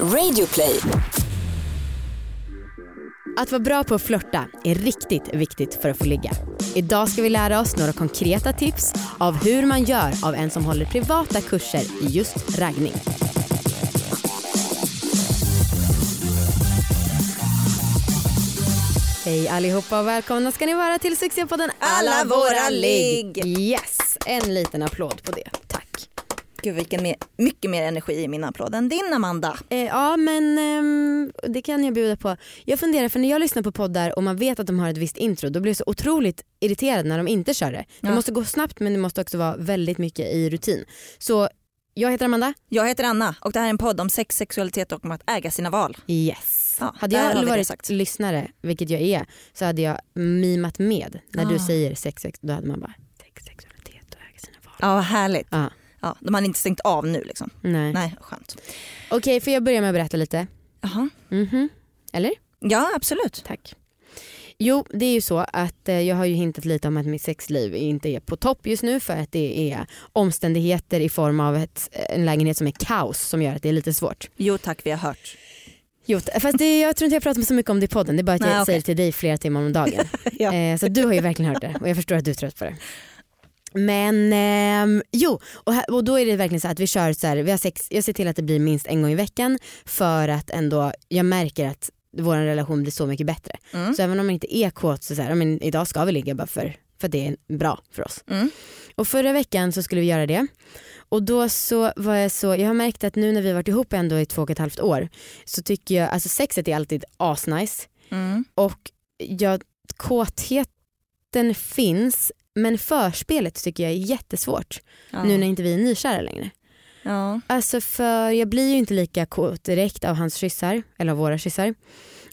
Radioplay. Att vara bra på att flörta är riktigt viktigt för att få ligga. Idag ska vi lära oss några konkreta tips av hur man gör av en som håller privata kurser i just raggning. Hej allihopa och välkomna ska ni vara till succépodden Alla våra ligg. Yes, en liten applåd på det. Gud vilken mer, mycket mer energi i min applåd än din Amanda. Eh, ja men ehm, det kan jag bjuda på. Jag funderar för när jag lyssnar på poddar och man vet att de har ett visst intro då blir jag så otroligt irriterad när de inte kör det. Det Ja. måste gå snabbt men det måste också vara väldigt mycket i rutin. Så jag heter Amanda. Jag heter Anna och det här är en podd om sex, sexualitet och om att äga sina val. Yes. Ja, hade jag varit sagt. lyssnare, vilket jag är, så hade jag mimat med. När du Ah. säger sex, sex, då hade man bara sex, sexualitet och äga sina val. Ja vad härligt. Ja. Ja, de hade inte stängt av nu liksom. Nej. Nej, skönt. Okej, får jag börja med att berätta lite? Jaha. Mhm. Eller? Ja absolut. Tack. Jo, det är ju så att eh, jag har ju hintat lite om att mitt sexliv inte är på topp just nu för att det är omständigheter i form av ett, en lägenhet som är kaos som gör att det är lite svårt. Jo tack vi har hört. Jo, fast det, jag tror inte jag pratar så mycket om det i podden, det är bara att jag Nej, okej. säger till dig flera timmar om dagen. Ja. eh, så du har ju verkligen hört det och jag förstår att du är trött på det. Men ehm, jo, och, här, och då är det verkligen så att vi kör så här, vi har sex, jag ser till att det blir minst en gång i veckan för att ändå, jag märker att vår relation blir så mycket bättre. Mm. Så även om man inte är kåt så, så här, men idag ska vi ligga bara för, för att det är bra för oss. Mm. Och förra veckan så skulle vi göra det. Och då så var jag så, jag har märkt att nu när vi har varit ihop ändå i två och ett halvt år så tycker jag, alltså sexet är alltid asnice Mm. och jag, kåtheten finns men förspelet tycker jag är jättesvårt Ja. nu när inte vi är nykära längre. ja. Alltså för jag blir ju inte lika kåt direkt av hans kyssar, eller av våra kyssar.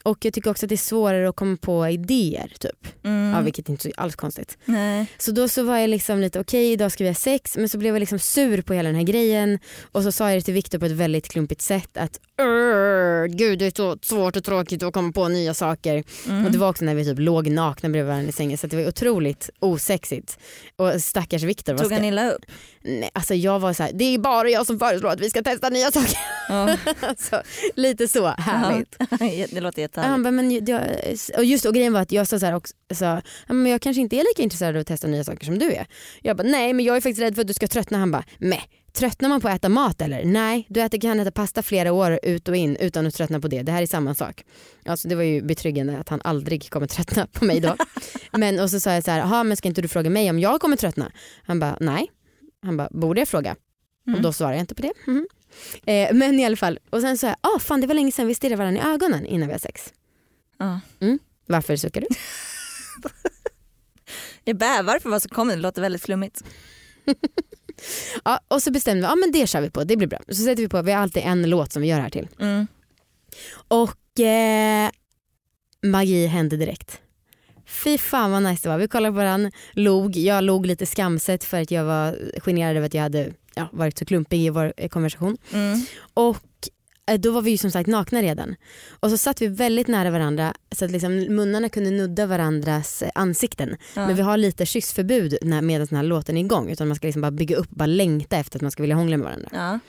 Och jag tycker också att det är svårare att komma på idéer typ. Mm. Ja, vilket inte är alls konstigt. Nej. Så då så var jag liksom lite okej idag ska vi ha sex men så blev jag liksom sur på hela den här grejen och så sa jag det till Viktor på ett väldigt klumpigt sätt att "Urr, gud det är så svårt och tråkigt att komma på nya saker. Mm. Och det var också när vi typ låg nakna bredvid varandra i sängen så det var otroligt osexigt. Och stackars Viktor Tog han illa upp? Nej, alltså jag var så här, det är bara jag som föreslår att vi ska testa nya saker. Ja. alltså, lite så härligt. det låter Han jättehärligt. bara, men jag, och just och grejen var att jag sa så här också, sa, "Ja, men jag kanske inte är lika intresserad av att testa nya saker som du är. Jag bara, nej men jag är faktiskt rädd för att du ska tröttna. Han bara, nej. Tröttnar man på att äta mat eller? Nej, du äter, kan äta pasta flera år ut och in utan att tröttna på det. Det här är samma sak. Alltså det var ju betryggande att han aldrig kommer tröttna på mig då. men och så sa jag så här, "Jaha, men ska inte du fråga mig om jag kommer tröttna? Han bara, nej. Han bara, borde jag fråga? Mm. Och då svarade jag inte på det. Mhm. Eh, men i alla fall, och sen sa jag, ah, fan det var länge sedan vi stirrade varandra i ögonen innan vi har sex. Ja. Varför suckar du? Jag bävar för vad som kommer, det låter väldigt flummigt. Ja, och så bestämde vi, ja men det kör vi på, det blir bra. Så sätter vi på, vi har alltid en låt som vi gör här till. Mm. Och eh, magi hände direkt. Fy fan vad nice det var. Vi kollade på varandra, log. Jag log lite skamset för att jag var generad över att jag hade ja, varit så klumpig i vår eh, konversation. Mm. Och eh, då var vi ju som sagt nakna redan. Och så satt vi väldigt nära varandra så att liksom munnarna kunde nudda varandras eh, ansikten. Ja. Men vi har lite kyssförbud när, medan den här låten är igång. Utan man ska liksom bara bygga upp, bara längta efter att man ska vilja hångla med varandra. Ja.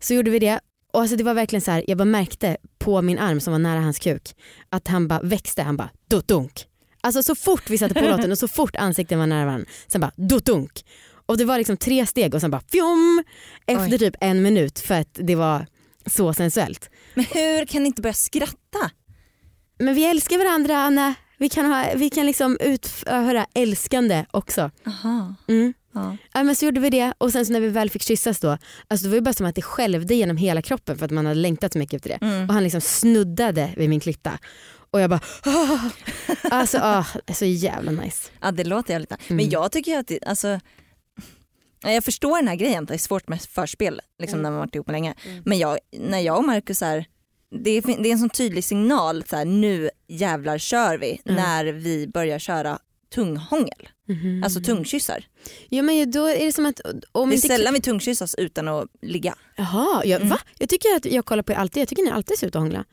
Så gjorde vi det. Och alltså det var verkligen så här, jag bara märkte på min arm som var nära hans kuk att han bara växte, han bara dunk. Alltså så fort vi satte på låten och så fort ansikten var nära varandra, sen bara dunk. Och det var liksom tre steg och sen bara fjom efter Oj. typ en minut för att det var så sensuellt. Men hur kan ni inte börja skratta? Men vi älskar varandra Anna, vi kan, ha, vi kan liksom utföra älskande också. Aha. Mm. Ja. Ja, men så gjorde vi det och sen så när vi väl fick kyssas då, alltså det var ju bara som att det skälvde genom hela kroppen för att man hade längtat så mycket efter det. Mm. Och han liksom snuddade vid min klitta. Och jag bara ah. Alltså ah, så jävla nice. ja det låter jävligt nice. Mm. Men jag tycker att det, alltså, jag förstår den här grejen att det är svårt med förspel liksom, Mm. när man varit ihop länge. Mm. Men jag, när jag och Marcus är det är, det är en sån tydlig signal, så här, nu jävlar kör vi, Mm. när vi börjar köra tunghångel. Mhm. Alltså tungkyssar. Ja men då är det som att om Det är inte... sällan vi tungkyssas utan att ligga. Jaha, jag, Mm. va? Jag tycker att jag kollar på er alltid, jag tycker ni alltid ser ut att hångla.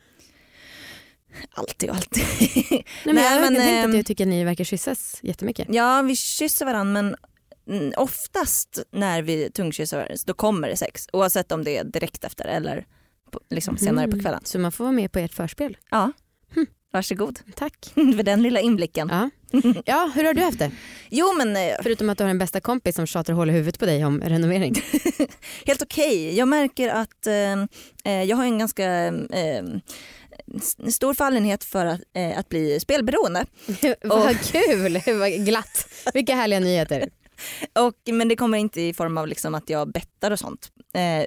Alltid och alltid. Nej, men Nej, jag men, tänkt att ehm, jag tycker att ni verkar kyssas jättemycket. Ja vi kysser varandra men mm, oftast när vi tungkysser då kommer det sex. Oavsett om det är direkt efter eller på, liksom, senare på Mm. kvällen. Så man får vara med på ert förspel. Ja, Hm. varsågod Tack. för den lilla inblicken. Ja. ja, hur har du haft det? Jo men eh, Förutom att du har en bästa kompis som tjatar hål i huvudet på dig om renovering. helt okej. Jag märker att eh, eh, jag har en ganska eh, stor fallenhet för att, eh, att bli spelberoende. Vad kul, vad glatt. Vilka härliga nyheter. Och, men det kommer inte i form av liksom att jag bettar och sånt. Eh,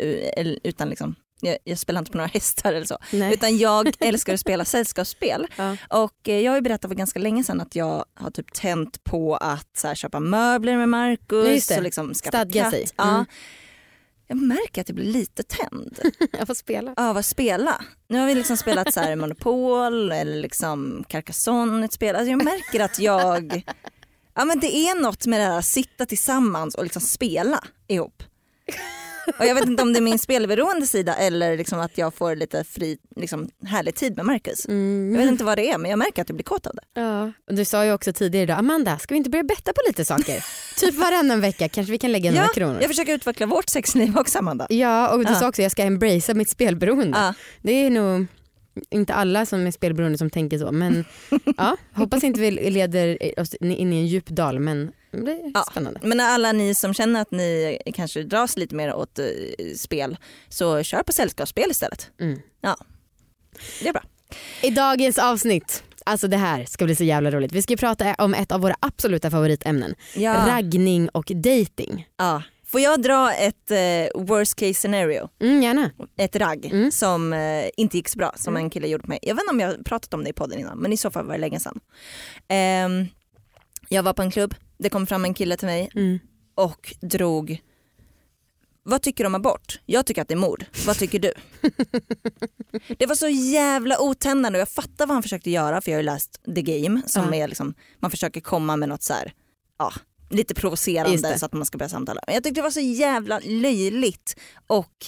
utan liksom, jag, jag spelar inte på några hästar eller så. Nej. Utan jag älskar att spela sällskapsspel. Ja. Och eh, jag har ju berättat för ganska länge sedan att jag har typ tänt på att så här, köpa möbler med Ja, det. och liksom skaffa Stadga katt. sig. Ja. Mm. Jag märker att jag blir lite tänd Jag får spela. av att spela. Nu har vi liksom spelat så här Monopol eller liksom Carcassonne, ett spel. Alltså jag märker att jag, ja men det är något med det här att sitta tillsammans och liksom spela ihop. Och jag vet inte om det är min spelberoende sida eller liksom att jag får lite fri, liksom härlig tid med Marcus. Mm. Jag vet inte vad det är men jag märker att jag blir kåt av det. Ja, och du sa ju också tidigare idag, Amanda ska vi inte börja betta på lite saker? typ varannan vecka kanske vi kan lägga några Ja, kronor. jag försöker utveckla vårt sexliv också Amanda. Ja och du Ja. sa också jag ska embracea mitt spelberoende. Ja. Det är nog inte alla som är spelberoende som tänker så men ja, hoppas inte vi leder oss in i en djup dal men det är Ja. spännande. Men alla ni som känner att ni kanske dras lite mer åt eh, spel så kör på sällskapsspel istället. Mm. Det är bra. I dagens avsnitt, alltså det här ska bli så jävla roligt. Vi ska prata om ett av våra absoluta favoritämnen. Ja. Raggning och dating. Ja. Får jag dra ett eh, worst case scenario? Mm, gärna. Ett ragg Mm. som eh, inte gick så bra som en kille gjorde på mig. Jag vet inte om jag pratat om det i podden innan men i så fall var det länge sedan. Ehm, jag var på en klubb, det kom fram en kille till mig Mm. och drog vad tycker du om abort? Jag tycker att det är mord. Vad tycker du? det var så jävla otändande och jag fattar vad han försökte göra för jag har ju läst The Game som Ja. är liksom, man försöker komma med något så här, ja, lite provocerande så att man ska börja samtala. Men jag tyckte det var så jävla löjligt och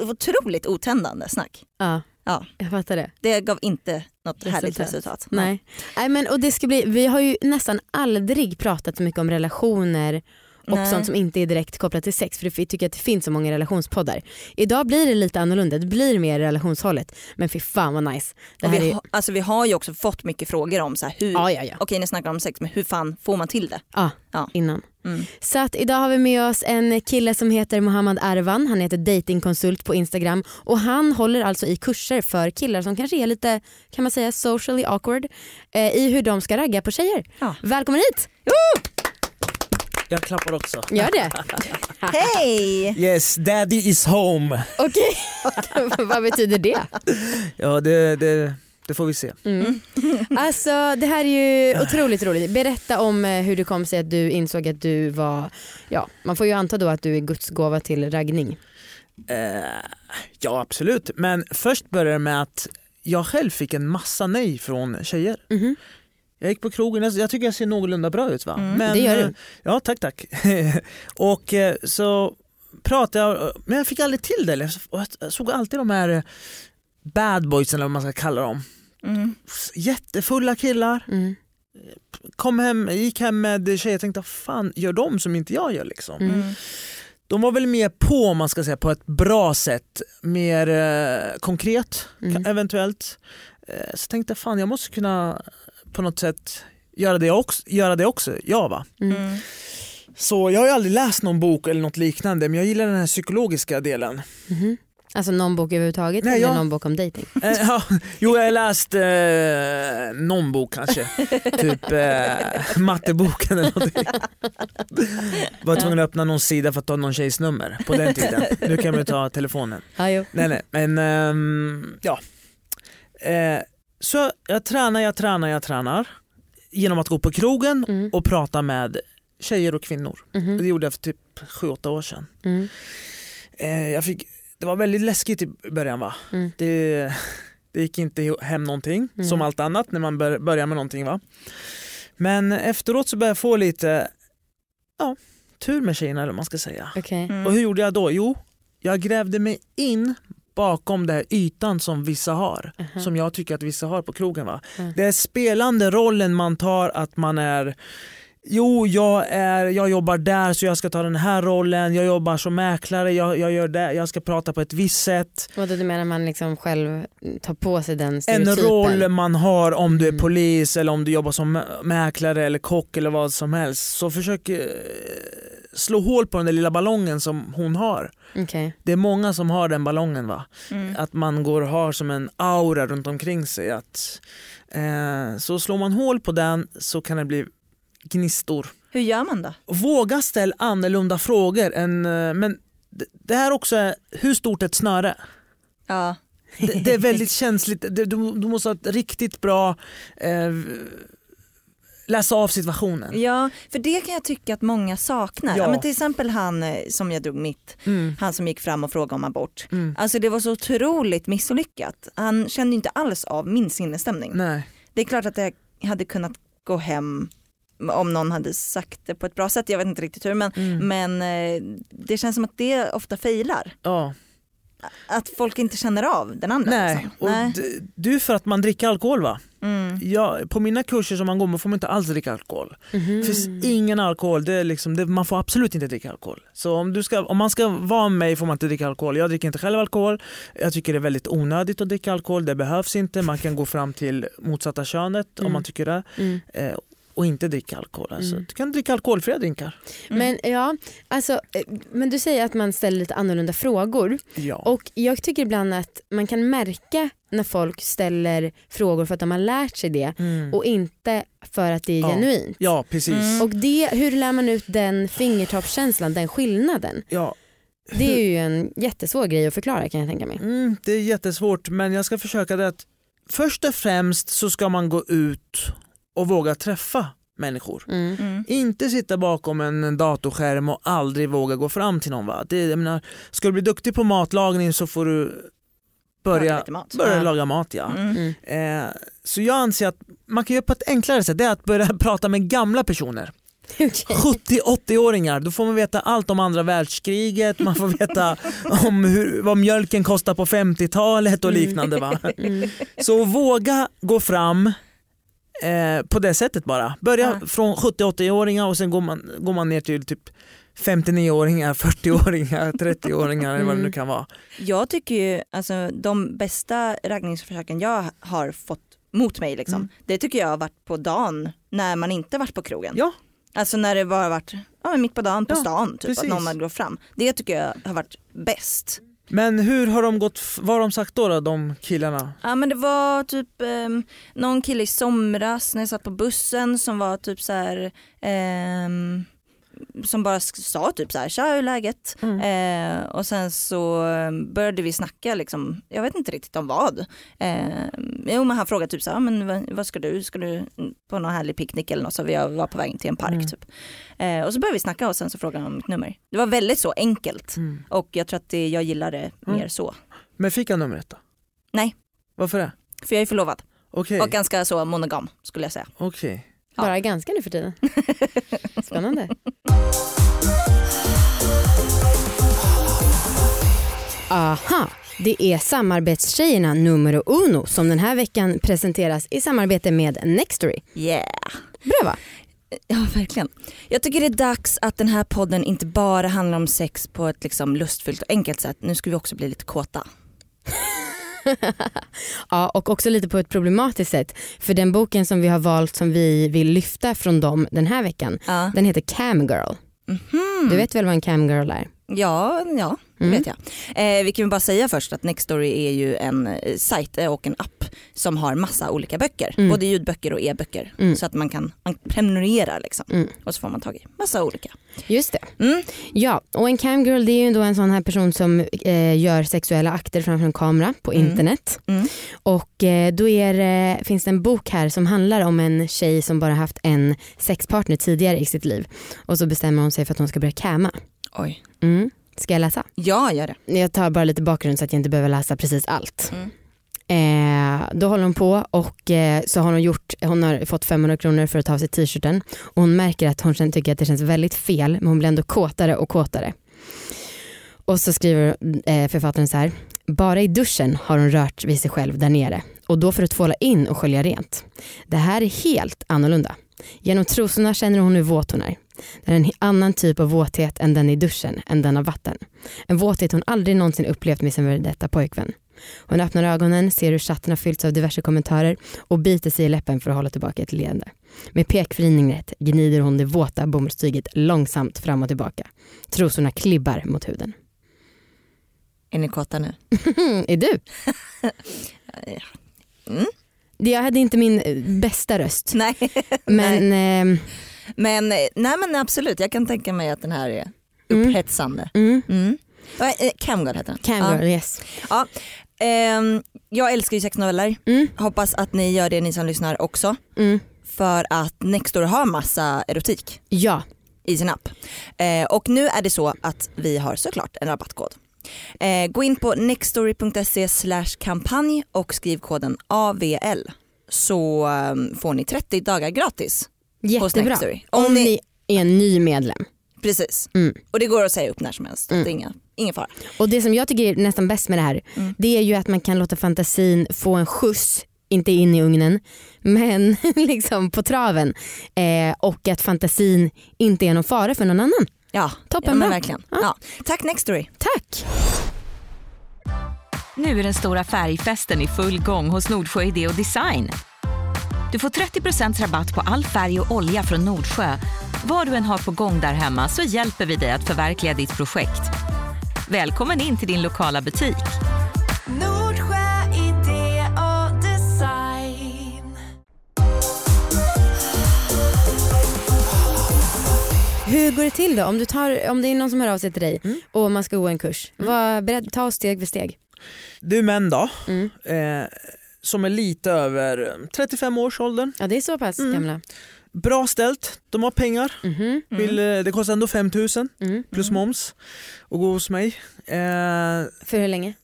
otroligt otändande snack. Ja, Ja. jag fattar det. Det gav inte något härligt Resultat. resultat. Nej. Nej men, och det ska bli, vi har ju nästan aldrig pratat så mycket om relationer och Nej. sånt som inte är direkt kopplat till sex för vi tycker att det finns så många relationspoddar. Idag blir det lite annorlunda, det blir mer relationshållet men fy fan vad nice. Det vi, är, ha, alltså, vi har ju också fått mycket frågor om så här, hur, ja, ja, ja. okej ni snackar om sex men hur fan får man till det? ja, Ja. innan. Mm. Så att idag har vi med oss en kille som heter Mohammad Arvan, han heter datingkonsult på Instagram och han håller alltså i kurser för killar som kanske är lite kan man säga socially awkward eh, i hur de ska ragga på tjejer. Välkommen hit! Jag klappar också. Gör det. Hej! Yes, daddy is home. Okej, vad betyder det? Ja, det, det, det får vi se. Mm. Alltså det här är ju otroligt roligt. Berätta om eh, hur det kom sig att du insåg att du var, ja man får ju anta då att du är Guds gåva till raggning. Eh, ja, absolut. Men först började det med att jag själv fick en massa nej från tjejer. Mhm. Jag gick på krogen, jag, tycker jag ser någorlunda bra ut va? Mm, men, det gör du. eh, Ja, tack tack. och eh, så pratade jag, men jag fick aldrig till det. Jag såg alltid de här eh, bad boys eller vad man ska kalla dem. Mm. Jättefulla killar. Mm. Kom hem, gick hem med tjejer och tänkte fan gör de som inte jag gör liksom. Mm. Mm. De var väl mer på om man ska säga på ett bra sätt, mer eh, konkret Mm. eventuellt. Eh, så tänkte jag fan jag måste kunna på något sätt göra det också, göra det också jag va. Mm. Mm. Så jag har ju aldrig läst någon bok eller något liknande men jag gillar den här psykologiska delen. Mhm. Alltså någon bok överhuvudtaget Nej, eller jag- någon bok om dating? Eh, ja, jo jag har läst eh, någon bok kanske, typ eh, matteboken eller någonting. Var tvungen att öppna någon sida för att ta någon tjejs nummer på den tiden. Nu kan man ju ta telefonen. Jo. Nej nej men ehm, ja. Eh, så jag tränar, jag tränar, jag tränar genom att gå på krogen Mm. och prata med tjejer och kvinnor. Mhm. Det gjorde jag för typ 7-8 år sedan. Mm. Eh, jag fick, det var väldigt läskigt i början va. Mm. Det, det gick inte hem någonting Mm. som allt annat när man bör, börjar med någonting va. Men efteråt så började jag få lite ja, tur med tjejerna eller vad man ska säga. Okej. Mm. Och hur gjorde jag då? Jo, jag grävde mig in bakom den här ytan som vissa har. Aha. Som jag tycker att vissa har på krogen. Va? Mm. Det är spelande rollen man tar att man är Jo, jag, är, jag jobbar där så jag ska ta den här rollen, jag jobbar som mäklare, jag, jag, gör det, jag ska prata på ett visst sätt. Och då du menar man liksom själv tar på sig den En stereotypen? roll man har om du är Mm. polis eller om du jobbar som mä- mäklare eller kock eller vad som helst. Så försök eh, slå hål på den där lilla ballongen som hon har. Okej. Det är många som har den ballongen va. Mm. Att man går och har som en aura runt omkring sig. Att, eh, så slår man hål på den så kan det bli gnistor. Hur gör man då? Våga ställa annorlunda frågor. Än, eh, men det, här också är, hur stort är ett snöre? Ja. Det, det är väldigt känsligt. Du, du måste ha ett riktigt bra eh, läsa av situationen. ja, för det kan jag tycka att många saknar. Ja. Ja. men till exempel han eh, som jag drog mitt, Mm. han som gick fram och frågade om abort. Mm. Alltså det var så otroligt misslyckat. Han kände inte alls av min sinnesstämning. Nej. Det är klart att jag hade kunnat gå hem om någon hade sagt det på ett bra sätt, jag vet inte riktigt hur men, Mm. men eh, det känns som att det ofta failar. Ja. Att folk inte känner av den andra. Nej. Liksom. Och Nej. d- du för att man dricker alkohol va? Mm. Ja, på mina kurser som man går med får man inte alls dricka alkohol. Mhm. Det finns ingen alkohol, det är liksom, det, man får absolut inte dricka alkohol. Så om, du ska, om man ska vara med mig får man inte dricka alkohol. Jag dricker inte själv alkohol. Jag tycker det är väldigt onödigt att dricka alkohol, det behövs inte. Man kan gå fram till motsatta könet om Mm. man tycker det. Mm. Eh, och inte dricka alkohol. Alltså, Mm. Du kan dricka alkoholfria drinkar. Mm. Men ja, alltså, eh, men du säger att man ställer lite annorlunda frågor Ja. och jag tycker ibland att man kan märka när folk ställer frågor för att de har lärt sig det Mm. och inte för att det är Ja. genuint. ja, precis. Mm. Och det, hur lär man ut den fingertoppskänslan, den skillnaden? Ja. Det är ju en jättesvår grej att förklara kan jag tänka mig. Mm, det är jättesvårt men jag ska försöka det att först och främst så ska man gå ut och våga träffa människor. Mm. Mm. Inte sitta bakom en datorskärm och aldrig våga gå fram till någon. Va? Det, jag menar, ska du bli duktig på matlagning så får du Laga börja, lite mat. börja Ja. laga mat. Ja. Mm. Mm. Eh, så jag anser att man kan göra på ett enklare sätt, det är att börja prata med gamla personer. Okej. 70-80-åringar, då får man veta allt om andra världskriget, man får veta om hur, vad mjölken kostar på 50-talet och Mm. liknande. Va? Mm. Så våga gå fram eh, på det sättet bara. Börja Ja. från 70-80-åringar och sen går man, går man ner till typ 59-åringar, 40-åringar, 30-åringar eller vad det nu Mm. kan vara. Jag tycker ju alltså de bästa raggningsförsöken jag har fått mot mig liksom, Mm. det tycker jag har varit på dagen när man inte varit på krogen. Ja. Alltså när det bara varit ja, mitt på dagen på Ja, stan typ precis. att någon hade gått fram. Det tycker jag har varit bäst. Men hur har de gått, vad har de sagt då, då de killarna? Ja men det var typ ehm, någon kille i somras när jag satt på bussen som var typ så här ehm, som bara sa typ så här, tja hur är läget? Mm. Eh, och sen så eh, började vi snacka liksom, jag vet inte riktigt om vad. Eh, jo men han frågade typ så här, men vad, ska du, ska du på någon härlig picknick eller något så vi var på väg till en park Mm. typ. Eh, och så började vi snacka och sen så frågade han om mitt nummer. Det var väldigt så enkelt Mm. och jag tror att det, jag gillar det Mm. mer så. Men fick han numret då? Nej. Varför det? För jag är förlovad Okej. och ganska så monogam skulle jag säga. okej. Ja. Bara ganska nu för tiden. Spännande. Aha, det är samarbetstjejerna numero uno som den här veckan presenteras i samarbete med Nextory. Yeah. Bra va? Ja verkligen. Jag tycker det är dags att den här podden inte bara handlar om sex på ett liksom lustfyllt och enkelt sätt. Nu ska vi också bli lite kåta. Ja, och också lite på ett problematiskt sätt. För den boken som vi har valt som vi vill lyfta från dem den här veckan, Ja. den heter Cam Girl. Mhm. Du vet väl vad en cam girl är? Ja, ja Mm. vet jag. Eh, vi kan bara säga först att Nextory är ju en eh, sajt eh, och en app som har massa olika böcker. Mm. Både ljudböcker och e-böcker. Mm. Så att man kan man prenumererar liksom. Mm. Och så får man tag i massa olika. Just det. Mm. Ja, och en camgirl det är ju då en sån här person som eh, gör sexuella akter framför en kamera på Mm. internet. Och eh, då är, finns det en bok här som handlar om en tjej som bara haft en sexpartner tidigare i sitt liv. Och så bestämmer hon sig för att hon ska börja camma. Oj. Mm. Ska jag läsa? Ja, gör det. Jag tar bara lite bakgrund så att jag inte behöver läsa precis allt. Mm. Eh, då håller hon på och eh, så har hon gjort, hon har fått 500 kronor för att ta av sig t-shirten och hon märker att hon tycker att det känns väldigt fel men hon blir ändå kåtare och kåtare. Och så skriver eh, författaren så här, bara i duschen har hon rört vid sig själv där nere och då för att tvåla in och skölja rent. Det här är helt annorlunda. Genom trosorna känner hon hur våt hon är. Det är en annan typ av våthet än den i duschen, än den av vatten. En våthet hon aldrig någonsin upplevt med sin före detta pojkvän. Hon öppnar ögonen, ser hur chatten har fyllts av diverse kommentarer och biter sig i läppen för att hålla tillbaka ett leende. Med pekfingret gnider hon det våta bomullstyget långsamt fram och tillbaka. Trosorna klibbar mot huden. Är ni kåta nu? Är du? Mm. Jag hade inte min eh, bästa röst. Nej. Men ehm, Men, eh, nej men absolut, jag kan tänka mig att den här är Mm. upphetsande. mm, Mm. Ja, eh, Camgirl heter den. Camgirl, yes. Ja. Ehm, jag älskar ju sexnoveller. Mm, Hoppas att ni gör det ni som lyssnar också. mm. För att Nextory har massa erotik Ja, i sin app. Eh, och nu är det så att vi har såklart en rabattkod. Eh, gå in på nextory.se kampanj och skriv koden AVL så eh, får ni 30 dagar gratis jättebra. Om, Om ni, ni är en ny medlem. precis. Mm. Och det går att säga upp när som helst. Mm. Det är inga, ingen fara. Och det som jag tycker är nästan bäst med det här Mm. det är ju att man kan låta fantasin få en skjuts, inte in i ugnen, men liksom på traven. Eh, och att fantasin inte är någon fara för någon annan. Ja, Toppen ja verkligen. Ja. Ja. Tack Nextory. Tack! Nu är den stora färgfesten i full gång hos Nordsjö Idé och Design. Du får 30% rabatt på all färg och olja från Nordsjö. Vad du än har på gång där hemma så hjälper vi dig att förverkliga ditt projekt. Välkommen in till din lokala butik. Nordsjö idé och design. Hur går det till då? Om, du tar, om det är någon som hör av sig till dig Mm. och man ska gå en kurs, var beredd, ta oss steg för steg. Är män då, Mm. eh, som är lite över 35 års åldern. Ja det är så pass Mm. gamla. Bra ställt, de har pengar. Mhm, Vill, eh, det kostar ändå 5000 mm. plus moms att gå hos mig. Eh, För hur länge?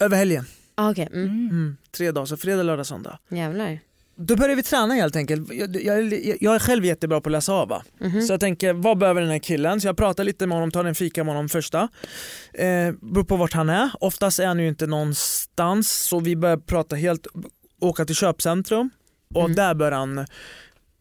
över helgen. Ah, Okej, mm. Mm, tre dagar, så fredag, lördag, söndag. jävlar. Då börjar vi träna helt enkelt. Jag, jag, jag är själv jättebra på att läsa av. va? Mhm. Så jag tänker, vad behöver den här killen? Så jag pratar lite med honom, tar en fika med honom första. Eh, beror på vart han är. Oftast är han ju inte någonstans så vi börjar prata helt, åka till köpcentrum och Mm. där börjar han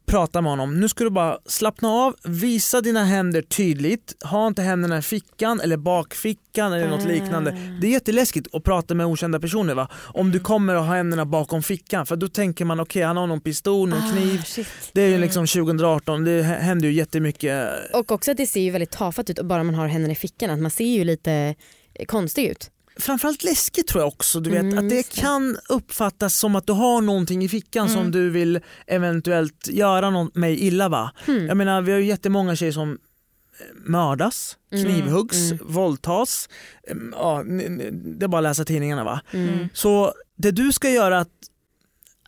prata med honom. Nu ska du bara slappna av, visa dina händer tydligt. Ha inte händerna i fickan eller bakfickan eller något liknande. Det är jätteläskigt att prata med okända personer va? Om du kommer att ha händerna bakom fickan för då tänker man okej han har någon pistol, någon kniv. Ah, shit. Det är ju liksom 2018, det händer ju jättemycket. Och också att det ser ju väldigt tafatt ut och bara man har händerna i fickan. Att man ser ju lite konstig ut. Framförallt läskigt tror jag också, du vet Mm, att det kan uppfattas som att du har någonting i fickan som Mm. du vill eventuellt göra något mig illa va. Hmm. Jag menar vi har ju jättemånga tjejer som eh, mördas, Mm, knivhuggs, mm. våldtas. Em, Ja, det är bara att läsa tidningarna va. Mm. Så det du ska göra att,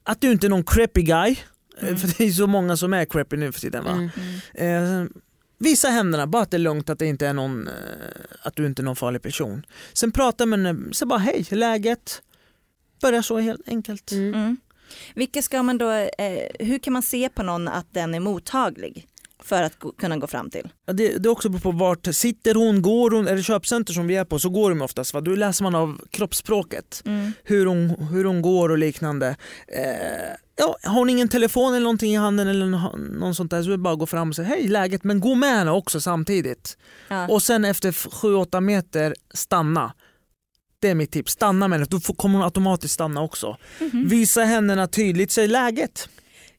att du inte är någon creepy guy, eh, Mm. för det är så många som är creepy nu för tiden va. Visa händerna, bara att det är lugnt, att, det inte är någon, eh, att du inte är någon farlig person. Sen prata med så bara hej, läget? Börja så helt enkelt. Mm. Mm. Vilka ska man då, eh, hur kan man se på någon att den är mottaglig för att kunna gå fram till? Ja, Det, det är också beror på vart sitter hon, går hon, är det köpcenter som vi är på så går de oftast. Va? Då läser man av kroppsspråket, hur hon, hur hon går och liknande. Eh, ja, har hon ingen telefon eller någonting i handen eller nå- någon sånt där så är det bara att gå fram och säga hej läget men gå med henne också samtidigt. Ja. Och sen efter 7-8 meter stanna. Det är mitt tips, stanna med henne, då kommer hon automatiskt stanna också. Visa händerna tydligt, säg läget.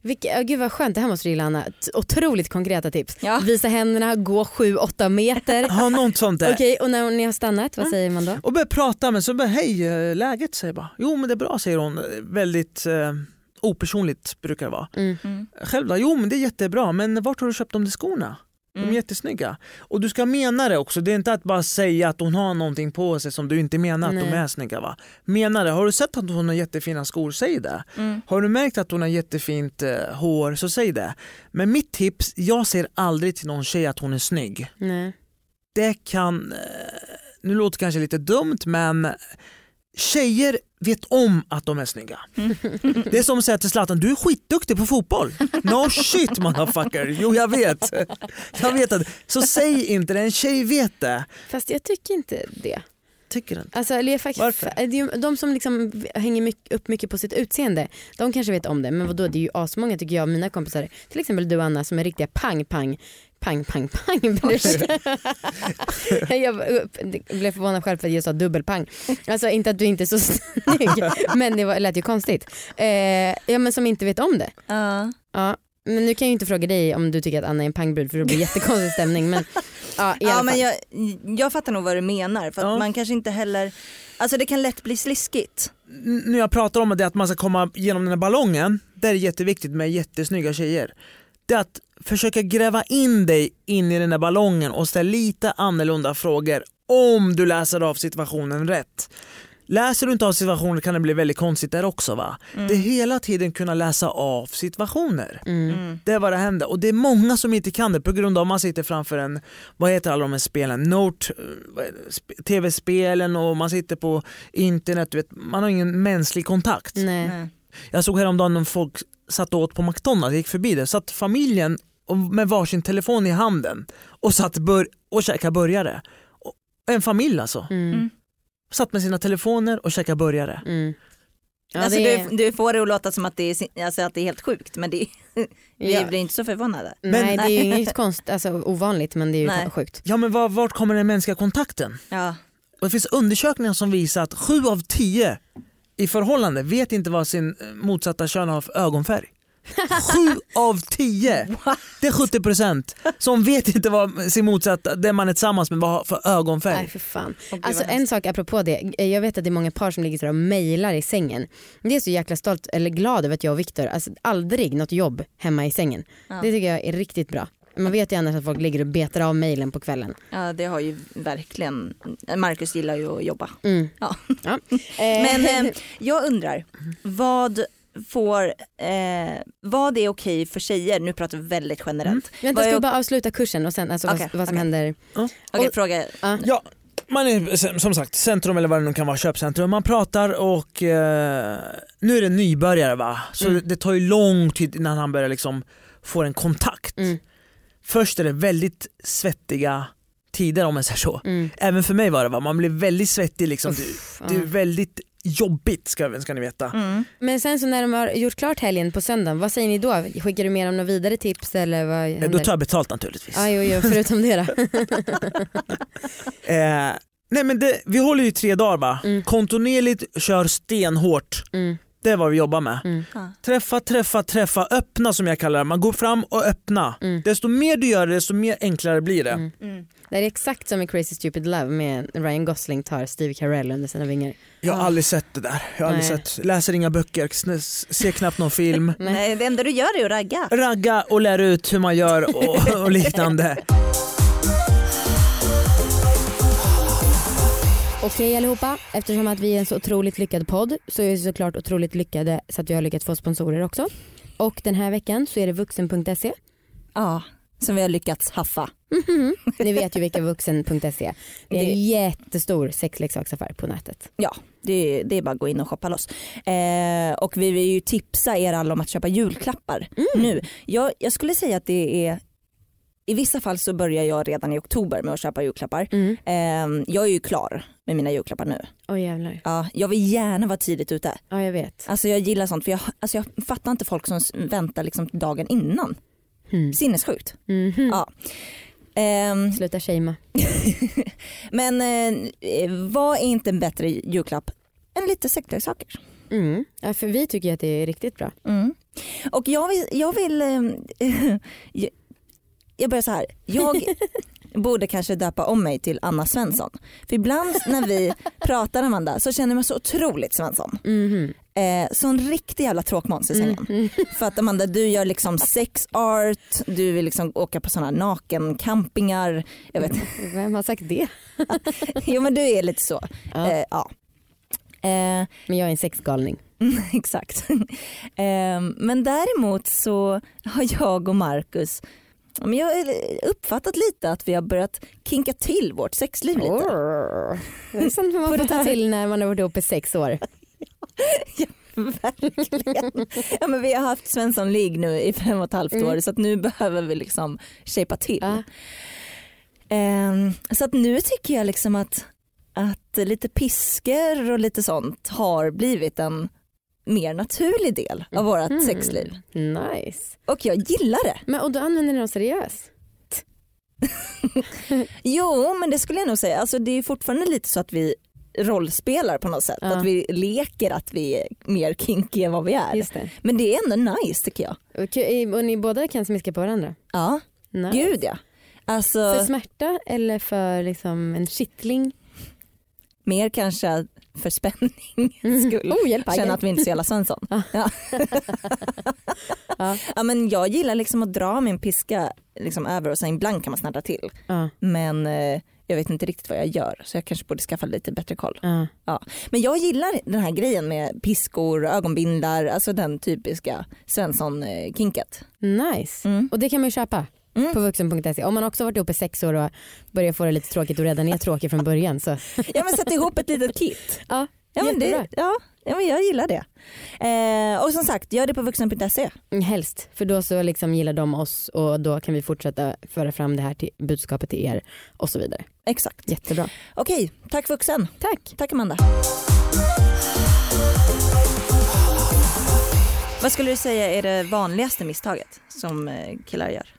Vilka, ja, gud vad skönt, det här måste du gilla Anna. Otroligt konkreta tips. Ja. Visa händerna, gå 7-8 meter. Ha något sånt där. Okej, och när ni har stannat, vad säger man då? Och börja prata med så bara hej eh, läget säger bara. Jo men det är bra säger hon. Väldigt eh, opersonligt brukar det vara. Mm. Mm. Själv då? Jo men det är jättebra men vart har du köpt de där skorna? De är Mm. jättesnygga. Och du ska mena det också. Det är inte att bara säga att hon har någonting på sig som du inte menar att de Nej. är snygga. Va? Mena det. Har du sett att hon har jättefina skor, säg det. Mm. Har du märkt att hon har jättefint eh, hår, så säg det. Men mitt tips, jag ser aldrig till någon tjej att hon är snygg. Nej. Det kan, eh, nu låter det kanske lite dumt men tjejer vet om att de är snygga. Det är som att säga till Zlatan, du är skitduktig på fotboll. No shit motherfucker. Jo jag vet. Jag vet att, så säg inte det, en tjej vet det. Fast jag tycker inte det. tycker inte. Alltså, eller jag faktiskt, Varför? De som liksom hänger mycket, upp mycket på sitt utseende, de kanske vet om det. Men vadå, det är ju asmånga tycker jag, mina kompisar, till exempel du Anna som är riktiga pang pang pang pang pang Jag blev förvånad själv för att jag sa dubbelpang. Alltså inte att du inte är så snygg men det var, lät ju konstigt. Eh, ja men som inte vet om det. Ja. Ja. Men nu kan jag ju inte fråga dig om du tycker att Anna är en pangbrud för det blir jättekonstig stämning. Men, ja, i alla Ja men jag, jag fattar nog vad du menar för att Ja. man kanske inte heller, alltså det kan lätt bli sliskigt. N- när jag pratar om det att man ska komma genom den här ballongen, det är jätteviktigt med jättesnygga tjejer. Det är att försöka gräva in dig in i den här ballongen och ställa lite annorlunda frågor om du läser av situationen rätt. Läser du inte av situationen kan det bli väldigt konstigt där också va. Det är hela tiden kunna läsa av situationer. Mm. Det är vad det händer och det är många som inte kan det på grund av att man sitter framför en, vad heter alla de här spelen, Note, eh, det? Tv-spelen och man sitter på internet, du vet, man har ingen mänsklig kontakt. Nej. Nej. Jag såg häromdagen när folk satt och åt på McDonalds, jag gick förbi där, satt familjen med varsin telefon i handen och satt bör- och käkade burgare. Och en familj alltså. Mm. Mm. Satt med sina telefoner och käkade burgare. Mm. Ja, alltså det du, du får det att låta som att det är, alltså att det är helt sjukt men det, vi Ja. blir inte så förvånade. Nej det är ju Nej. inget konst, alltså, ovanligt men det är ju Nej. sjukt. Ja men var, vart kommer den mänskliga kontakten? Ja. Och det finns undersökningar som visar att sju av tio i förhållande vet inte vad sin eh, motsatta kön har för ögonfärg. Sju av tio! Det är 70 procent som vet inte vad sin motsatta, den man är tillsammans med, vad har för Nej ögonfärg. för fan. Gud, Alltså en sak apropå det, jag vet att det är många par som ligger och mejlar i sängen. Det är så jäkla stolt, eller glad över att jag och Viktor, alltså aldrig något jobb hemma i sängen. Ja. Det tycker jag är riktigt bra. Man vet ju annars att folk ligger och betar av mejlen på kvällen. ja det har ju verkligen, Marcus gillar ju att jobba. Mm. Ja. Ja. Men Eh, eh, jag undrar, vad får, eh, vad är okej för tjejer? Nu pratar vi väldigt generellt. Vänta, vad ska är bara avsluta kursen och sen alltså Okej, vad, vad som okej. händer? Okej och- fråga, Ja, man är som- sagt centrum eller vad det nu kan vara, köpcentrum. Man pratar och eh, nu är det nybörjare va, så Mm. det, tar ju lång tid innan han börjar liksom få en kontakt. Mm. Först är det väldigt svettiga tider om man säger så. Mm. Även för mig var det va, man blir väldigt svettig liksom. Uff, det är ja. väldigt jobbigt ska, ska ni veta. mm. Men sen så när de har gjort klart helgen på söndagen, vad säger ni då? Skickar du med dem några vidare tips eller vad Eh, händer? Då tar jag betalt naturligtvis. Ja, jo, jo, förutom det då. Eh, nej men det, vi håller ju tre dagar va, Mm. kontinuerligt kör stenhårt. Mm. Det är vad vi jobbar med. Mm. Träffa, träffa, träffa, öppna som jag kallar det. Man går fram och öppna. Mm. Desto mer du gör det, desto mer enklare blir det. Mm. Mm. Det är exakt som i Crazy Stupid Love med Ryan Gosling tar Steve Carell under sina vingar. Jag har aldrig sett det där. Jag har aldrig sett, läser inga böcker, ser knappt någon film. Nej. Nej, det enda du gör är att ragga. Ragga och lär ut hur man gör och, och liknande. Okej allihopa, eftersom att vi är en så otroligt lyckad podd så är vi såklart otroligt lyckade så att vi har lyckats få sponsorer också. Och den här veckan så är det vuxen.se. Ja, som vi har lyckats haffa. Mhm. Ni vet ju vilka vuxen.se är. Det är en jättestor sexleksaksaffär på nätet. Ja, det, det är bara att gå in och shoppa loss. Eh, och vi vill ju tipsa er alla om att köpa julklappar nu. Jag, jag skulle säga att det är i vissa fall så börjar jag redan i oktober med att köpa julklappar. Mm. Eh, jag är ju klar med mina julklappar nu. Oj jävlar. Ja, jag vill gärna vara tidigt ute. Ja jag vet. Alltså jag gillar sånt för jag, alltså jag fattar inte folk som väntar liksom dagen innan. Mm. Sinnessjukt. Mhm. Ja. Ehm, Sluta shamea. men eh, vad är inte en bättre julklapp än lite sexleksaker? Mm. Ja, för vi tycker att det är riktigt bra. Mm. Och jag vill, jag vill ehm, jag- börjar så här. Jag borde kanske döpa om mig till Anna Svensson. För ibland när vi pratar Amanda så känner jag mig så otroligt Svensson. Mhm. Eh, sån riktig jävla tråkmåns i sängen. Mm. För att Amanda du gör liksom sex art, du vill liksom åka på såna nakencampingar. Jag vet Vem har sagt det? Jo men du är lite så. Ja. Eh, ja. Eh, Men jag är en sexgalning. Mm, Exakt. Ehm, Men däremot så har jag och Marcus men jag har uppfattat lite att vi har börjat kinka till vårt sexliv lite. Orr. Det är sånt man får ta till när man har varit ihop i sex år. Verkligen. Ja, men vi har haft Svensson League nu i fem och ett halvt år så att nu behöver vi liksom shapea till. Ja. Ehm, så att nu tycker jag liksom att att lite pisker och lite sånt har blivit en mer naturlig del av vårt Mm. sexliv. Nice. Och jag gillar det. Men, och då använder ni dem seriöst? Jo men det skulle jag nog säga. Alltså, det är fortfarande lite så att vi rollspelar på något sätt. Ja. Att vi leker att vi är mer kinky än vad vi är. Det. Men det är ändå nice tycker jag. Och, och ni båda kan smiska på varandra? Ja, Nice. gud ja. Alltså För smärta eller för liksom en kittling? mer kanske för spänningens Mm. skull. Oh, hjälp, Känna att vi inte är så jävla Svensson. Ja. Ja. Ja. ja, men jag gillar liksom att dra min piska liksom över och sen ibland kan man snärta till. Ja, Men eh, jag vet inte riktigt vad jag gör så jag kanske borde skaffa lite bättre koll. ja. Men jag gillar den här grejen med piskor, ögonbindlar, alltså den typiska Svensson-kinket. Nice. Mm. Och det kan man ju köpa Mm. på vuxen.se. Om man också varit uppe i sex år och börjar få det lite tråkigt och redan är tråkig från början så Ja men sätt ihop ett litet kit. ja, Ja men, det, ja, ja, men jag gillar det. Eh, och som sagt, gör det på vuxen.se. Mm, Helst, för då så liksom gillar de oss och då kan vi fortsätta föra fram det här till, budskapet till er och så vidare. Exakt. Jättebra. Okej, tack vuxen. Tack. Tack Amanda. Vad skulle du säga är det vanligaste misstaget som eh, killar gör?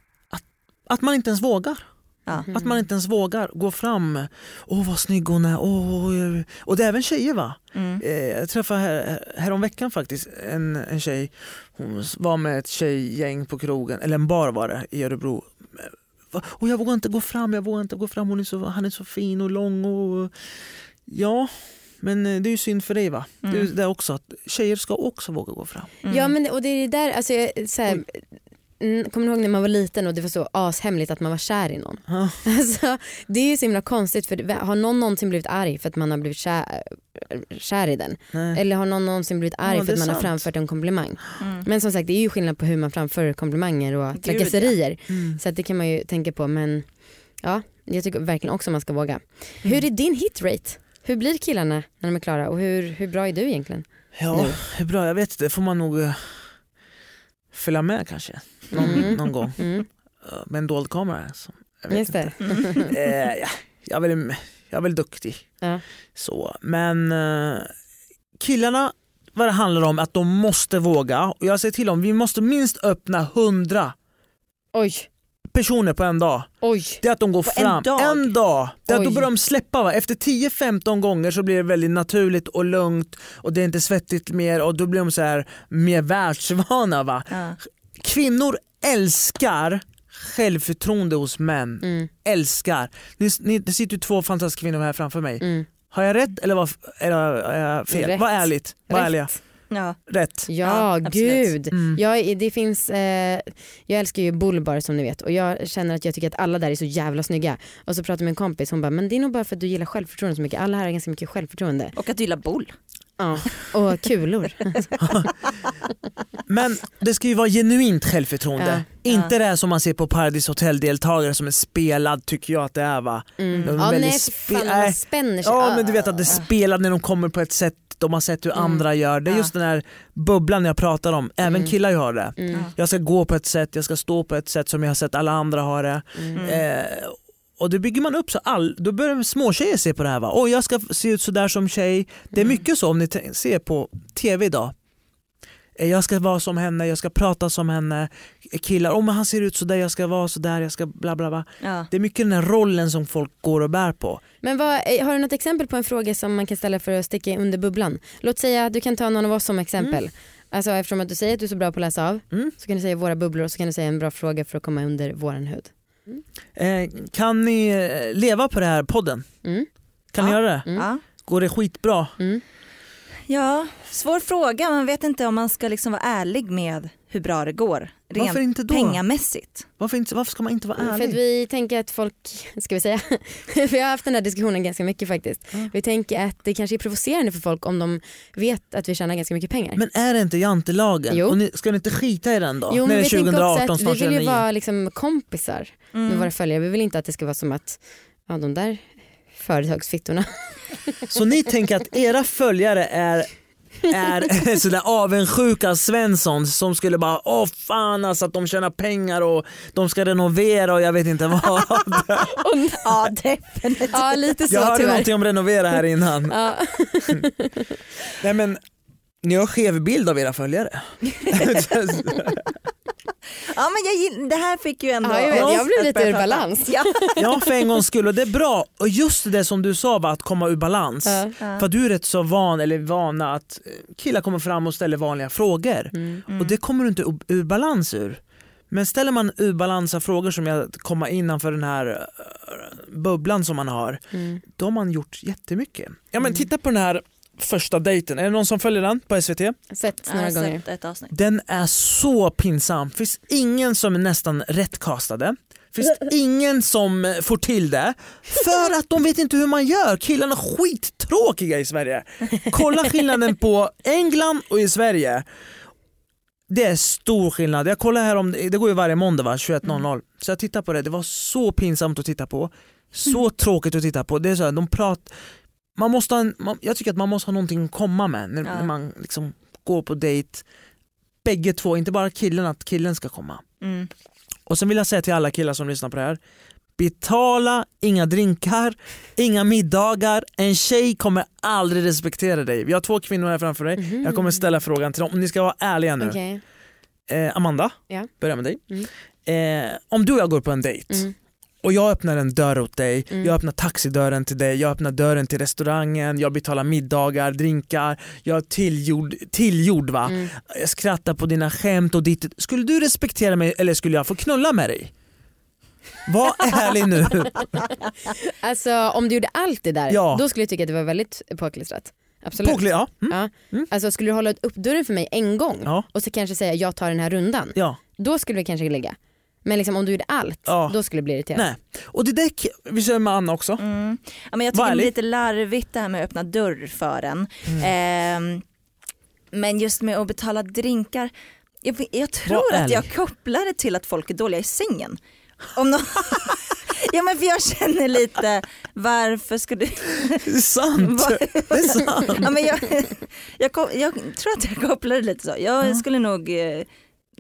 Att man inte ens vågar. Ja. Att man inte ens vågar gå fram. Åh vad snygg hon är. Åh, och det är även tjejer va? Mm. Eh, jag träffade här, häromveckan faktiskt en, en tjej. Hon var med ett tjejgäng på krogen, eller en bar var det i Örebro. Och jag vågar inte gå fram, jag vågar inte gå fram. Hon är så, han är så fin och lång. Och, ja, men eh, det är ju synd för dig va? Det är Mm. det också, att tjejer ska också våga gå fram. Mm. Ja men och det är det där, alltså, jag, så här, mm, kommer ni ihåg när man var liten och det var så ashemligt att man var kär i någon? Ja. Alltså, det är ju så himla konstigt för har någon någonsin blivit arg för att man har blivit kär, kär i den? Nej. Eller har någon någonsin blivit arg Ja, för att man har sant. framfört en komplimang? Mm. Men som sagt det är ju skillnad på hur man framför komplimanger och Gud, trakasserier. Mm. Så att det kan man ju tänka på men ja, jag tycker verkligen också man ska våga. Hur är din hitrate? Hur blir killarna när de är klara och hur, hur bra är du egentligen? Ja, Nu. hur bra, jag vet inte, det får man nog eh, följa med kanske någon, Mm. någon gång. Mm, Eh, Med en dold kamera. Så, jag just det. inte. Eh, ja, jag, är väl, jag är väl duktig. Ja. Så, men eh, killarna, vad det handlar om att de måste våga. Och jag säger till dem, vi måste minst öppna 100 Oj, personer på en dag. oj. Det är att de går På en fram. dag? En dag. Det är att då börjar de släppa. Va? Efter 10-15 gånger så blir det väldigt naturligt och lugnt och det är inte svettigt mer och då blir de så här mer världsvana. Va? Ja. Kvinnor älskar självförtroende hos män. Mm, Älskar. Ni, ni, det sitter ju två fantastiska kvinnor här framför mig. mm. Har jag rätt eller var, eller har jag fel? Rätt. Var ärligt. Var Rätt. Ja. Rätt. Ja, Ja, absolut. gud. Mm. Jag, det finns, eh, jag älskar ju Bullbar som ni vet och jag känner att jag tycker att alla där är så jävla snygga. Och så pratar jag med en kompis, hon bara, men det är nog bara för att du gillar självförtroende så mycket. Alla här har ganska mycket självförtroende. Och att du gillar boll. Ja. Och kulor. Men det ska ju vara genuint självförtroende. Ja. Inte det här som man ser på Paradis Hotel-deltagare som är spelad tycker jag att det är va. Mm. De är Ja, nej, spe- fan, när man spänner sig. Ja Ah. men du vet att det är spelad när de kommer på ett sätt de har sett hur Mm. andra gör. Det är Ja. just den här bubblan jag pratar om. Även Mm. killar har det. Mm. Ja. Jag ska gå på ett sätt, jag ska stå på ett sätt som jag har sett alla andra ha det. Mm. Eh, och det bygger man upp så all, då börjar småtjejer se på det här. Va? Oj, jag ska se ut sådär som tjej. Det är Mm. mycket så om ni ser på tv idag. Eh, Jag ska vara som henne, jag ska prata som henne. Killar, oh, men han ser ut sådär, jag ska vara sådär, jag ska bla bla bla. Ja. Det är mycket den här rollen som folk går och bär på. Men vad, eh, har du något exempel på en fråga som man kan ställa för att sticka under bubblan? Låt säga att du kan ta någon av oss som exempel. Alltså eftersom att du säger att du är så bra på att läsa av Mm. så kan du säga våra bubblor och så kan du säga en bra fråga för att komma under våran hud. Eh, kan ni eh, leva på det här podden? Mm. Kan ni Ja. göra det? Mm. Ja. Går det skitbra? Mm. Ja, svår fråga. Man vet inte om man ska liksom vara ärlig med hur bra det går. Rent Varför inte då? pengamässigt. Varför, inte, varför ska man inte vara För ärlig? att vi tänker att folk, ska vi säga, vi har haft den här diskussionen ganska mycket faktiskt. Mm. Vi tänker att det kanske är provocerande för folk om de vet att vi tjänar ganska mycket pengar. Men är det inte jantelagen? Jo. Och ni, ska ni inte skita i den då? jo, När men vi är tänker 2018, också att vi vill ju 2009. vara liksom kompisar med Mm. våra följare. Vi vill inte att det ska vara som att ja, de där företagsfittorna. Så ni tänker att era följare är är sådär avundsjuka Svensson som skulle bara åh fan alltså att de tjänar pengar och de ska renovera och jag vet inte vad. Ja definitivt. Ja lite så Jag hörde tyvärr. någonting om renovera här innan. Ja. Nej men ni har skev bild av era följare. Ja men jag det här fick ju ändå Ja, jag vet, jag blev lite ur balans. Ja. Ja för en gångs skull och det är bra. Och just det som du sa var att komma ur balans. Ja. För du är rätt så van eller vana att killar kommer fram och ställer vanliga frågor. Mm. Och det kommer du inte ur- balans ur. Men ställer man ur balans av frågor som jag komma innanför den här eh, bubblan som man har, Mm. då har man gjort jättemycket. Ja men titta på den här första dejten, är det någon som följer den på SVT? Sett några gånger. sett ett avsnitt. Den är så pinsam, finns ingen som är nästan rättcastade. Finns ingen som får till det för att de vet inte hur man gör. Killarna är skittråkiga i Sverige. Kolla skillnaden på England och i Sverige. Det är stor skillnad. Jag kollar här om, det går ju varje måndag va, 21.00. Så jag tittar på det, det var så pinsamt att titta på. Så tråkigt att titta på. Det är så här, de pratar, man måste en, man, jag tycker att man måste ha någonting att komma med när, Ja. när man liksom går på dejt. Bägge två, inte bara killen, att killen ska komma. Mm. Och sen vill jag säga till alla killar som lyssnar på det här. Betala inga drinkar, inga middagar. En tjej kommer aldrig respektera dig. Vi har två kvinnor här framför dig. Mhm. Jag kommer ställa frågan till dem. Ni ska vara ärliga nu. Okej. Eh, Amanda, Ja. börja med dig. Mm. Eh, om du och jag går på en dejt Mm. Och jag öppnar en dörr åt dig, Mm. jag öppnar taxidörren till dig, jag öppnar dörren till restaurangen, jag betalar middagar, drinkar, jag är tillgjord, tillgjord va? Mm. Jag skrattar på dina skämt och ditt. Skulle du respektera mig eller skulle jag få knulla med dig? Var ärlig nu. Alltså om du gjorde allt det där, Ja. då skulle jag tycka att det var väldigt påklistrat. Absolut. Påkli- ja. Mm. Ja. Mm. Alltså skulle du hålla upp dörren för mig en gång Ja. och så kanske säga jag tar den här rundan, ja. då skulle vi kanske ligga. Men liksom, om du gjorde allt, Ja. då skulle jag bli irriterad. Nej. Och det där, vi kör med Anna också. Mm. Ja, men jag tycker det är lite larvigt det här med att öppna dörr för en. Mm. Ehm, men just med att betala drinkar, jag, jag tror att jag kopplar det till att folk är dåliga i sängen. Om någon... ja men för jag känner lite, varför ska du... Det är sant. Det är sant. ja, men jag, jag, ko- jag tror att jag kopplar det lite så. Jag skulle nog, eh,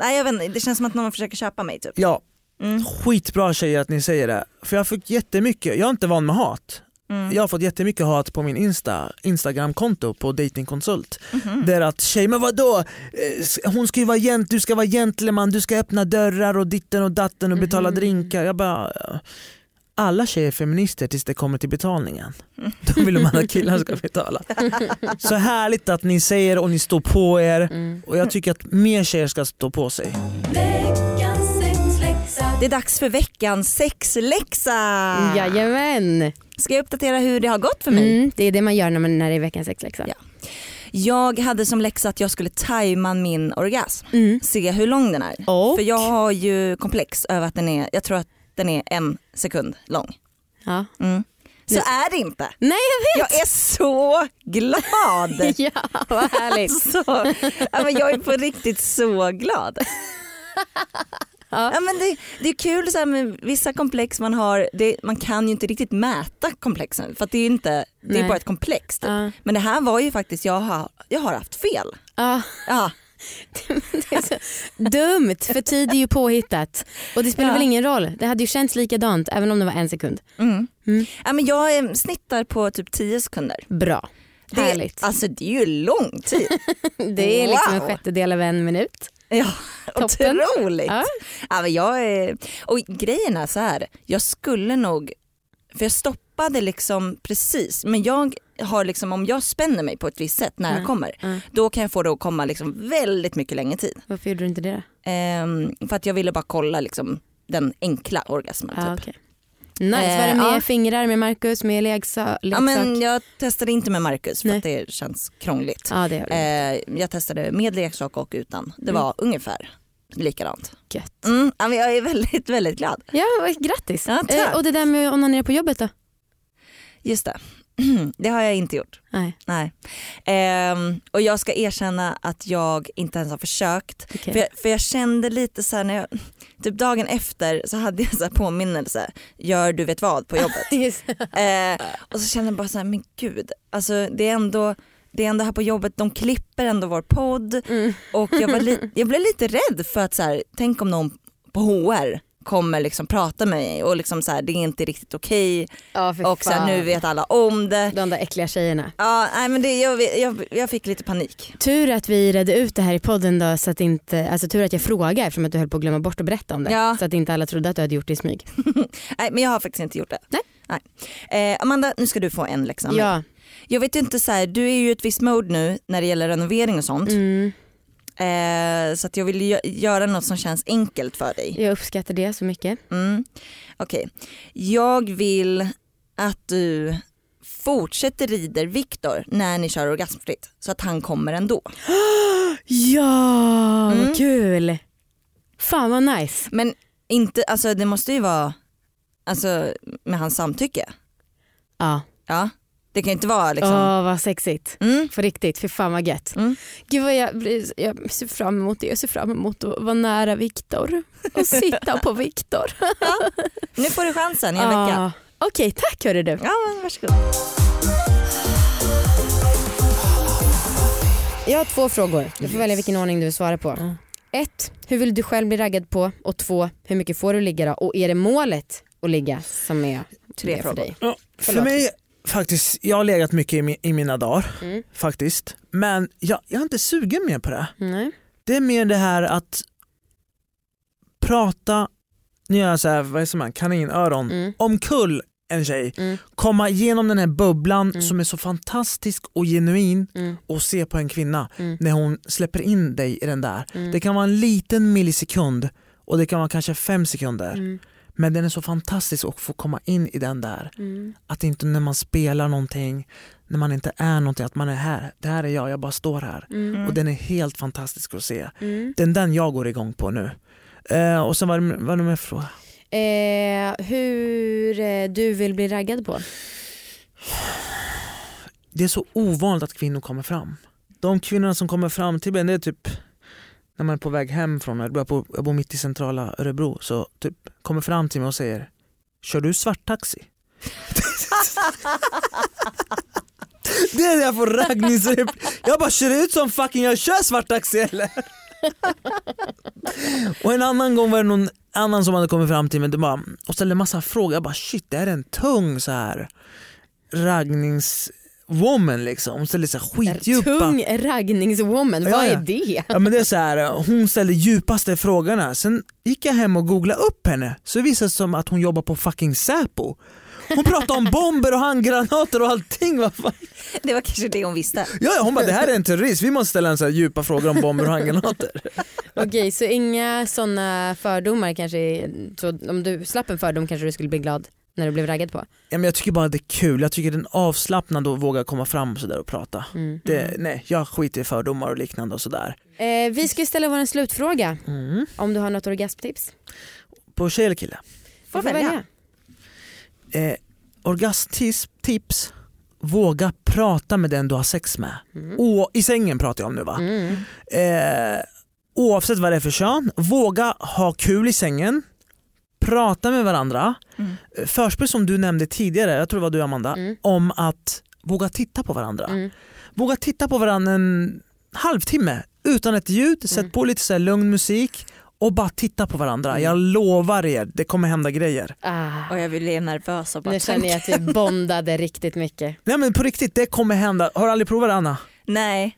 nej jag vet inte, det känns som att någon försöker köpa mig typ. Ja, Mm. skitbra tjejer att ni säger det. För jag fick jättemycket, jag är inte van med hat. Mm. Jag har fått jättemycket hat på min Insta, Instagram-konto på datingkonsult. Mhm. Där att tjej, men vadå? Eh, Hon ska ju vara gent, du ska vara gentleman, du ska öppna dörrar och ditten och datten och betala Mhm. drinkar. Jag bara. Alla tjejer är feminister tills det kommer till betalningen. Då vill man att killar ska betala. Så härligt att ni säger och ni står på er Mm. och jag tycker att mer tjejer ska stå på sig. Det är dags för veckans sexläxa. Jajamän. Ska jag uppdatera hur det har gått för mig? Mm, det är det man gör när, man, när det är veckans sexläxa. Ja. Jag hade som läxa att jag skulle tajma min orgasm. Mm. Se hur lång den är. Och? För jag har ju komplex över att den är, jag tror att den är en sekund lång. Ja. Mm. Så Nu- är det inte. Nej jag vet! Jag är så glad. Ja, vad härligt. så, ja, men jag är på riktigt så glad. Ja. Ja, men det, det är kul så här med vissa komplex man har, det, man kan ju inte riktigt mäta komplexen för att det är, inte, det är Nej. bara ett komplex. Typ. Ja. Men det här var ju faktiskt, jag har, jag har haft fel. Ja, Ja. Det är så dumt för tid är ju påhittat och det spelar Ja. väl ingen roll. Det hade ju känts likadant även om det var en sekund. Mm. Mm. Ja, men jag eh, snittar på typ 10 sekunder. Bra, Det, härligt. Alltså det är ju lång tid. Det är liksom en Wow. sjättedel av en minut. ja, Toppen. otroligt. Ja. Ja, men jag är, och grejen är så här, jag skulle nog, för jag stoppade liksom precis, men jag har liksom, om jag spänner mig på ett visst sätt när Mm. jag kommer, Mm. då kan jag få det att komma liksom väldigt mycket längre tid. Varför gjorde du inte det? Ehm, för att jag ville bara kolla liksom den enkla orgasmen. Ah, Typ. okej. Nice, var det Eh, med ja. fingrar med Marcus, med leksa, Ja, leksak? men jag testade inte med Marcus för Nej. att det känns krångligt. Ja det har du. Eh, jag testade med leksak och utan. Det Mm. var ungefär likadant. Gött. Mm, jag är väldigt, väldigt glad. Ja, grattis. Ja. Eh, och det där med att onanera på jobbet då? Just det. Det har jag inte gjort. Nej, Nej. Ehm, och jag ska erkänna att jag inte ens har försökt. okej. För, jag, för jag kände lite så här när jag, typ dagen efter så hade jag så här påminnelse, gör du vet vad på jobbet. Just. Eh, och så kände jag bara så här, men gud, alltså det är ändå det är ändå här på jobbet, de klipper ändå vår podd Mm. och jag, var li- jag blev lite rädd för att så här, tänk om någon på HR kommer liksom prata med mig och liksom så här, det är inte riktigt okej Ja, och så här, nu vet alla om det. De där äckliga tjejerna. Ja, nej, men det, jag, jag, jag fick lite panik. Tur att vi redde ut det här i podden då så att inte, alltså tur att jag frågade eftersom att du höll på att glömma bort att berätta om det. Ja. Så att inte alla trodde att du hade gjort det i smyg. Nej men jag har faktiskt inte gjort det. Nej. Nej. Eh, Amanda nu ska du få en läxa mig. Ja. Jag vet inte så här, du är ju i ett visst mode nu när det gäller renovering och sånt. Mm, Eh, så att jag vill gö- göra något som känns enkelt för dig. jag uppskattar det så mycket. Mm. Okej, jag vill att du fortsätter rider Viktor när ni kör orgasmfritt så att han kommer ändå. Ja, Mm. vad kul. Fan vad nice. Men inte, alltså det måste ju vara alltså, med hans samtycke. Ja. Ja, det kan ju inte vara liksom. Åh vad sexigt. Mm. På riktigt, för fan vad gött. Mm. Gud vad jag, jag ser fram emot det. Jag ser fram emot att vara nära Viktor och sitta på Viktor. Nu får du chansen i en vecka. Ah, Okej, tack hörru du. Ja, men varsågod. Jag har två frågor. Du får välja vilken ordning du vill svara på. Ett, hur vill du själv bli raggad på? Och två, hur mycket får du ligga då? Och är det målet att ligga som är Tre för frågor. dig? Ja, för mig, faktiskt, jag har legat mycket i, mi- i mina dagar. Mm. Faktiskt. Men jag, jag är inte sugen mer på det. Nej. Det är mer det här att prata, nu gör jag så här, vad är det man, kaninöron, Mm. omkull en tjej, Mm. komma igenom den här bubblan Mm. som är så fantastisk och genuin Mm. och se på en kvinna Mm. när hon släpper in dig i den där. Mm. Det kan vara en liten millisekund och det kan vara kanske fem sekunder. Mm. Men den är så fantastisk att få komma in i den där. Mm. Att inte när man spelar någonting, när man inte är någonting, att man är här. Det här är jag, jag bara står här. Mm. Och den är helt fantastisk att se. Mm. Det är den jag går igång på nu. Eh, och sen var det, var det med fråga? Eh, hur eh, du vill bli raggad på? Det är så ovanligt att kvinnor kommer fram. De kvinnorna som kommer fram till mig, det är typ när man är på väg hem från, jag bor, jag bor mitt i centrala Örebro, så typ kommer fram till mig och säger Kör du svarttaxi? det är det jag får raggningsrep. Jag bara kör det ut som fucking jag kör svarttaxi eller? och en annan gång var det någon annan som hade kommit fram till mig och, bara, och ställde massa frågor. Jag bara shit det här är en tung så här raggningswoman liksom. Hon ställde så här skitdjupa Tung raggningswoman, Ja, vad är det? Ja, men det är så här, hon ställde djupaste frågorna. Sen gick jag hem och googlade upp henne så det visade sig som att hon jobbar på fucking Säpo. Hon pratade om bomber och handgranater och allting. Vad fan? Det var kanske det hon visste. Ja, ja, hon bara det här är en terrorist, vi måste ställa en så här djupa frågor om bomber och handgranater. Okej, så inga sådana fördomar kanske, så om du slapp en fördom kanske du skulle bli glad när du blev raggad på? Ja, men jag tycker bara det är kul, jag tycker den avslappnad att våga komma fram och, så där och prata. Mm. Det, nej, jag skiter i fördomar och liknande och sådär. Eh, vi ska ställa vår slutfråga, Mm. om du har något orgasmtips. På tjej eller kille? Får Får välja. Eh, orgasmtips, tips, våga prata med den du har sex med. Och, I sängen pratar jag om nu va? Mm. Eh, oavsett vad det är för kön, våga ha kul i sängen, prata med varandra. Mm. Förspel som du nämnde tidigare, jag tror det var du Amanda, Mm. om att våga titta på varandra. Mm. Våga titta på varandra en halvtimme utan ett ljud, sätt Mm. på lite så här lugn musik och bara titta på varandra. Mm. Jag lovar er, det kommer hända grejer. Ah. Och jag blir nervös av bara Nu känner jag att vi bondade riktigt mycket. Nej men på riktigt, det kommer hända. Har du aldrig provat det Anna? Nej,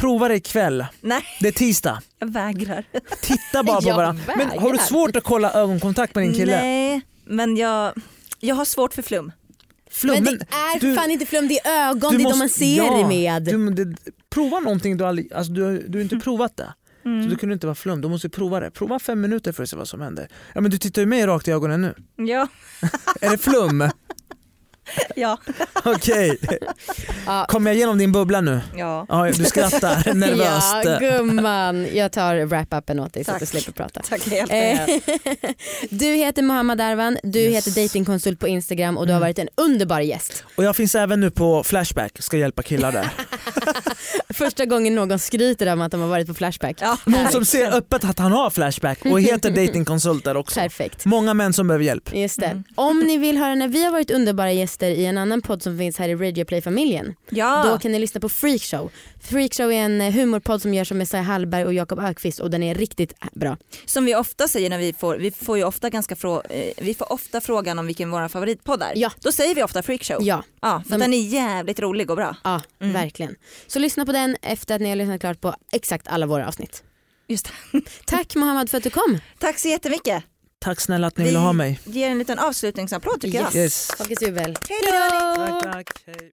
Prova det ikväll. nej Det är tisdag. jag vägrar. Titta bara på Jag varandra. Men har du vägrar. svårt att kolla ögonkontakt med din kille? Nej, men jag, jag har svårt för flum. Flum, Men det är du- fan inte flum, det är ögon, det är de man ser ja, det med. Du, men det, prova någonting du aldrig, alltså du, du har inte provat det. Mm. Så du kunde inte vara flum, du måste prova det. Prova fem minuter för att se vad som händer. Ja men du tittar ju mig rakt i ögonen nu. Ja. Är det flum? Ja. Okej. Ja. Kommer jag igenom din bubbla nu? ja. Ja, du skrattar nervöst. Ja gumman, jag tar wrap-upen åt dig så att du Tack. slipper prata. Tack hjälper Eh, du heter Mohammad Arvan, du Yes. heter datingkonsult på Instagram och du har varit en underbar gäst. Och jag finns även nu på Flashback, ska hjälpa killar där. Första gången någon skryter om att de har varit på Flashback. Ja. Någon som ser öppet att han har Flashback och heter datingkonsult där också. Perfekt. Många män som behöver hjälp. Just det. Mm. Om ni vill höra när vi har varit underbara gäster i en annan podd som finns här i Radio Play-familjen. Ja. Då kan ni lyssna på Freakshow. Freakshow är en eh, humorpodd som görs av Messiah Hallberg och Jakob Ökvist och den är riktigt bra. Som vi ofta säger när vi får, vi får ju ofta ganska frå, eh, vi får ofta frågan om vilken vår favoritpodd är. Ja. Då säger vi ofta freakshow. Ja, Ja, för De- den är jävligt rolig och bra. ja Mm. verkligen. Så lyssna på den efter att ni har lyssnat klart på exakt alla våra avsnitt. Just det. Tack Mohammed för att du kom. Tack så jättemycket. Tack snälla att ni ville ha mig. ger en liten avslutningsapplåd tycker jag. Yes. Folkets jubel. Hej då! Tack, tack. Hej.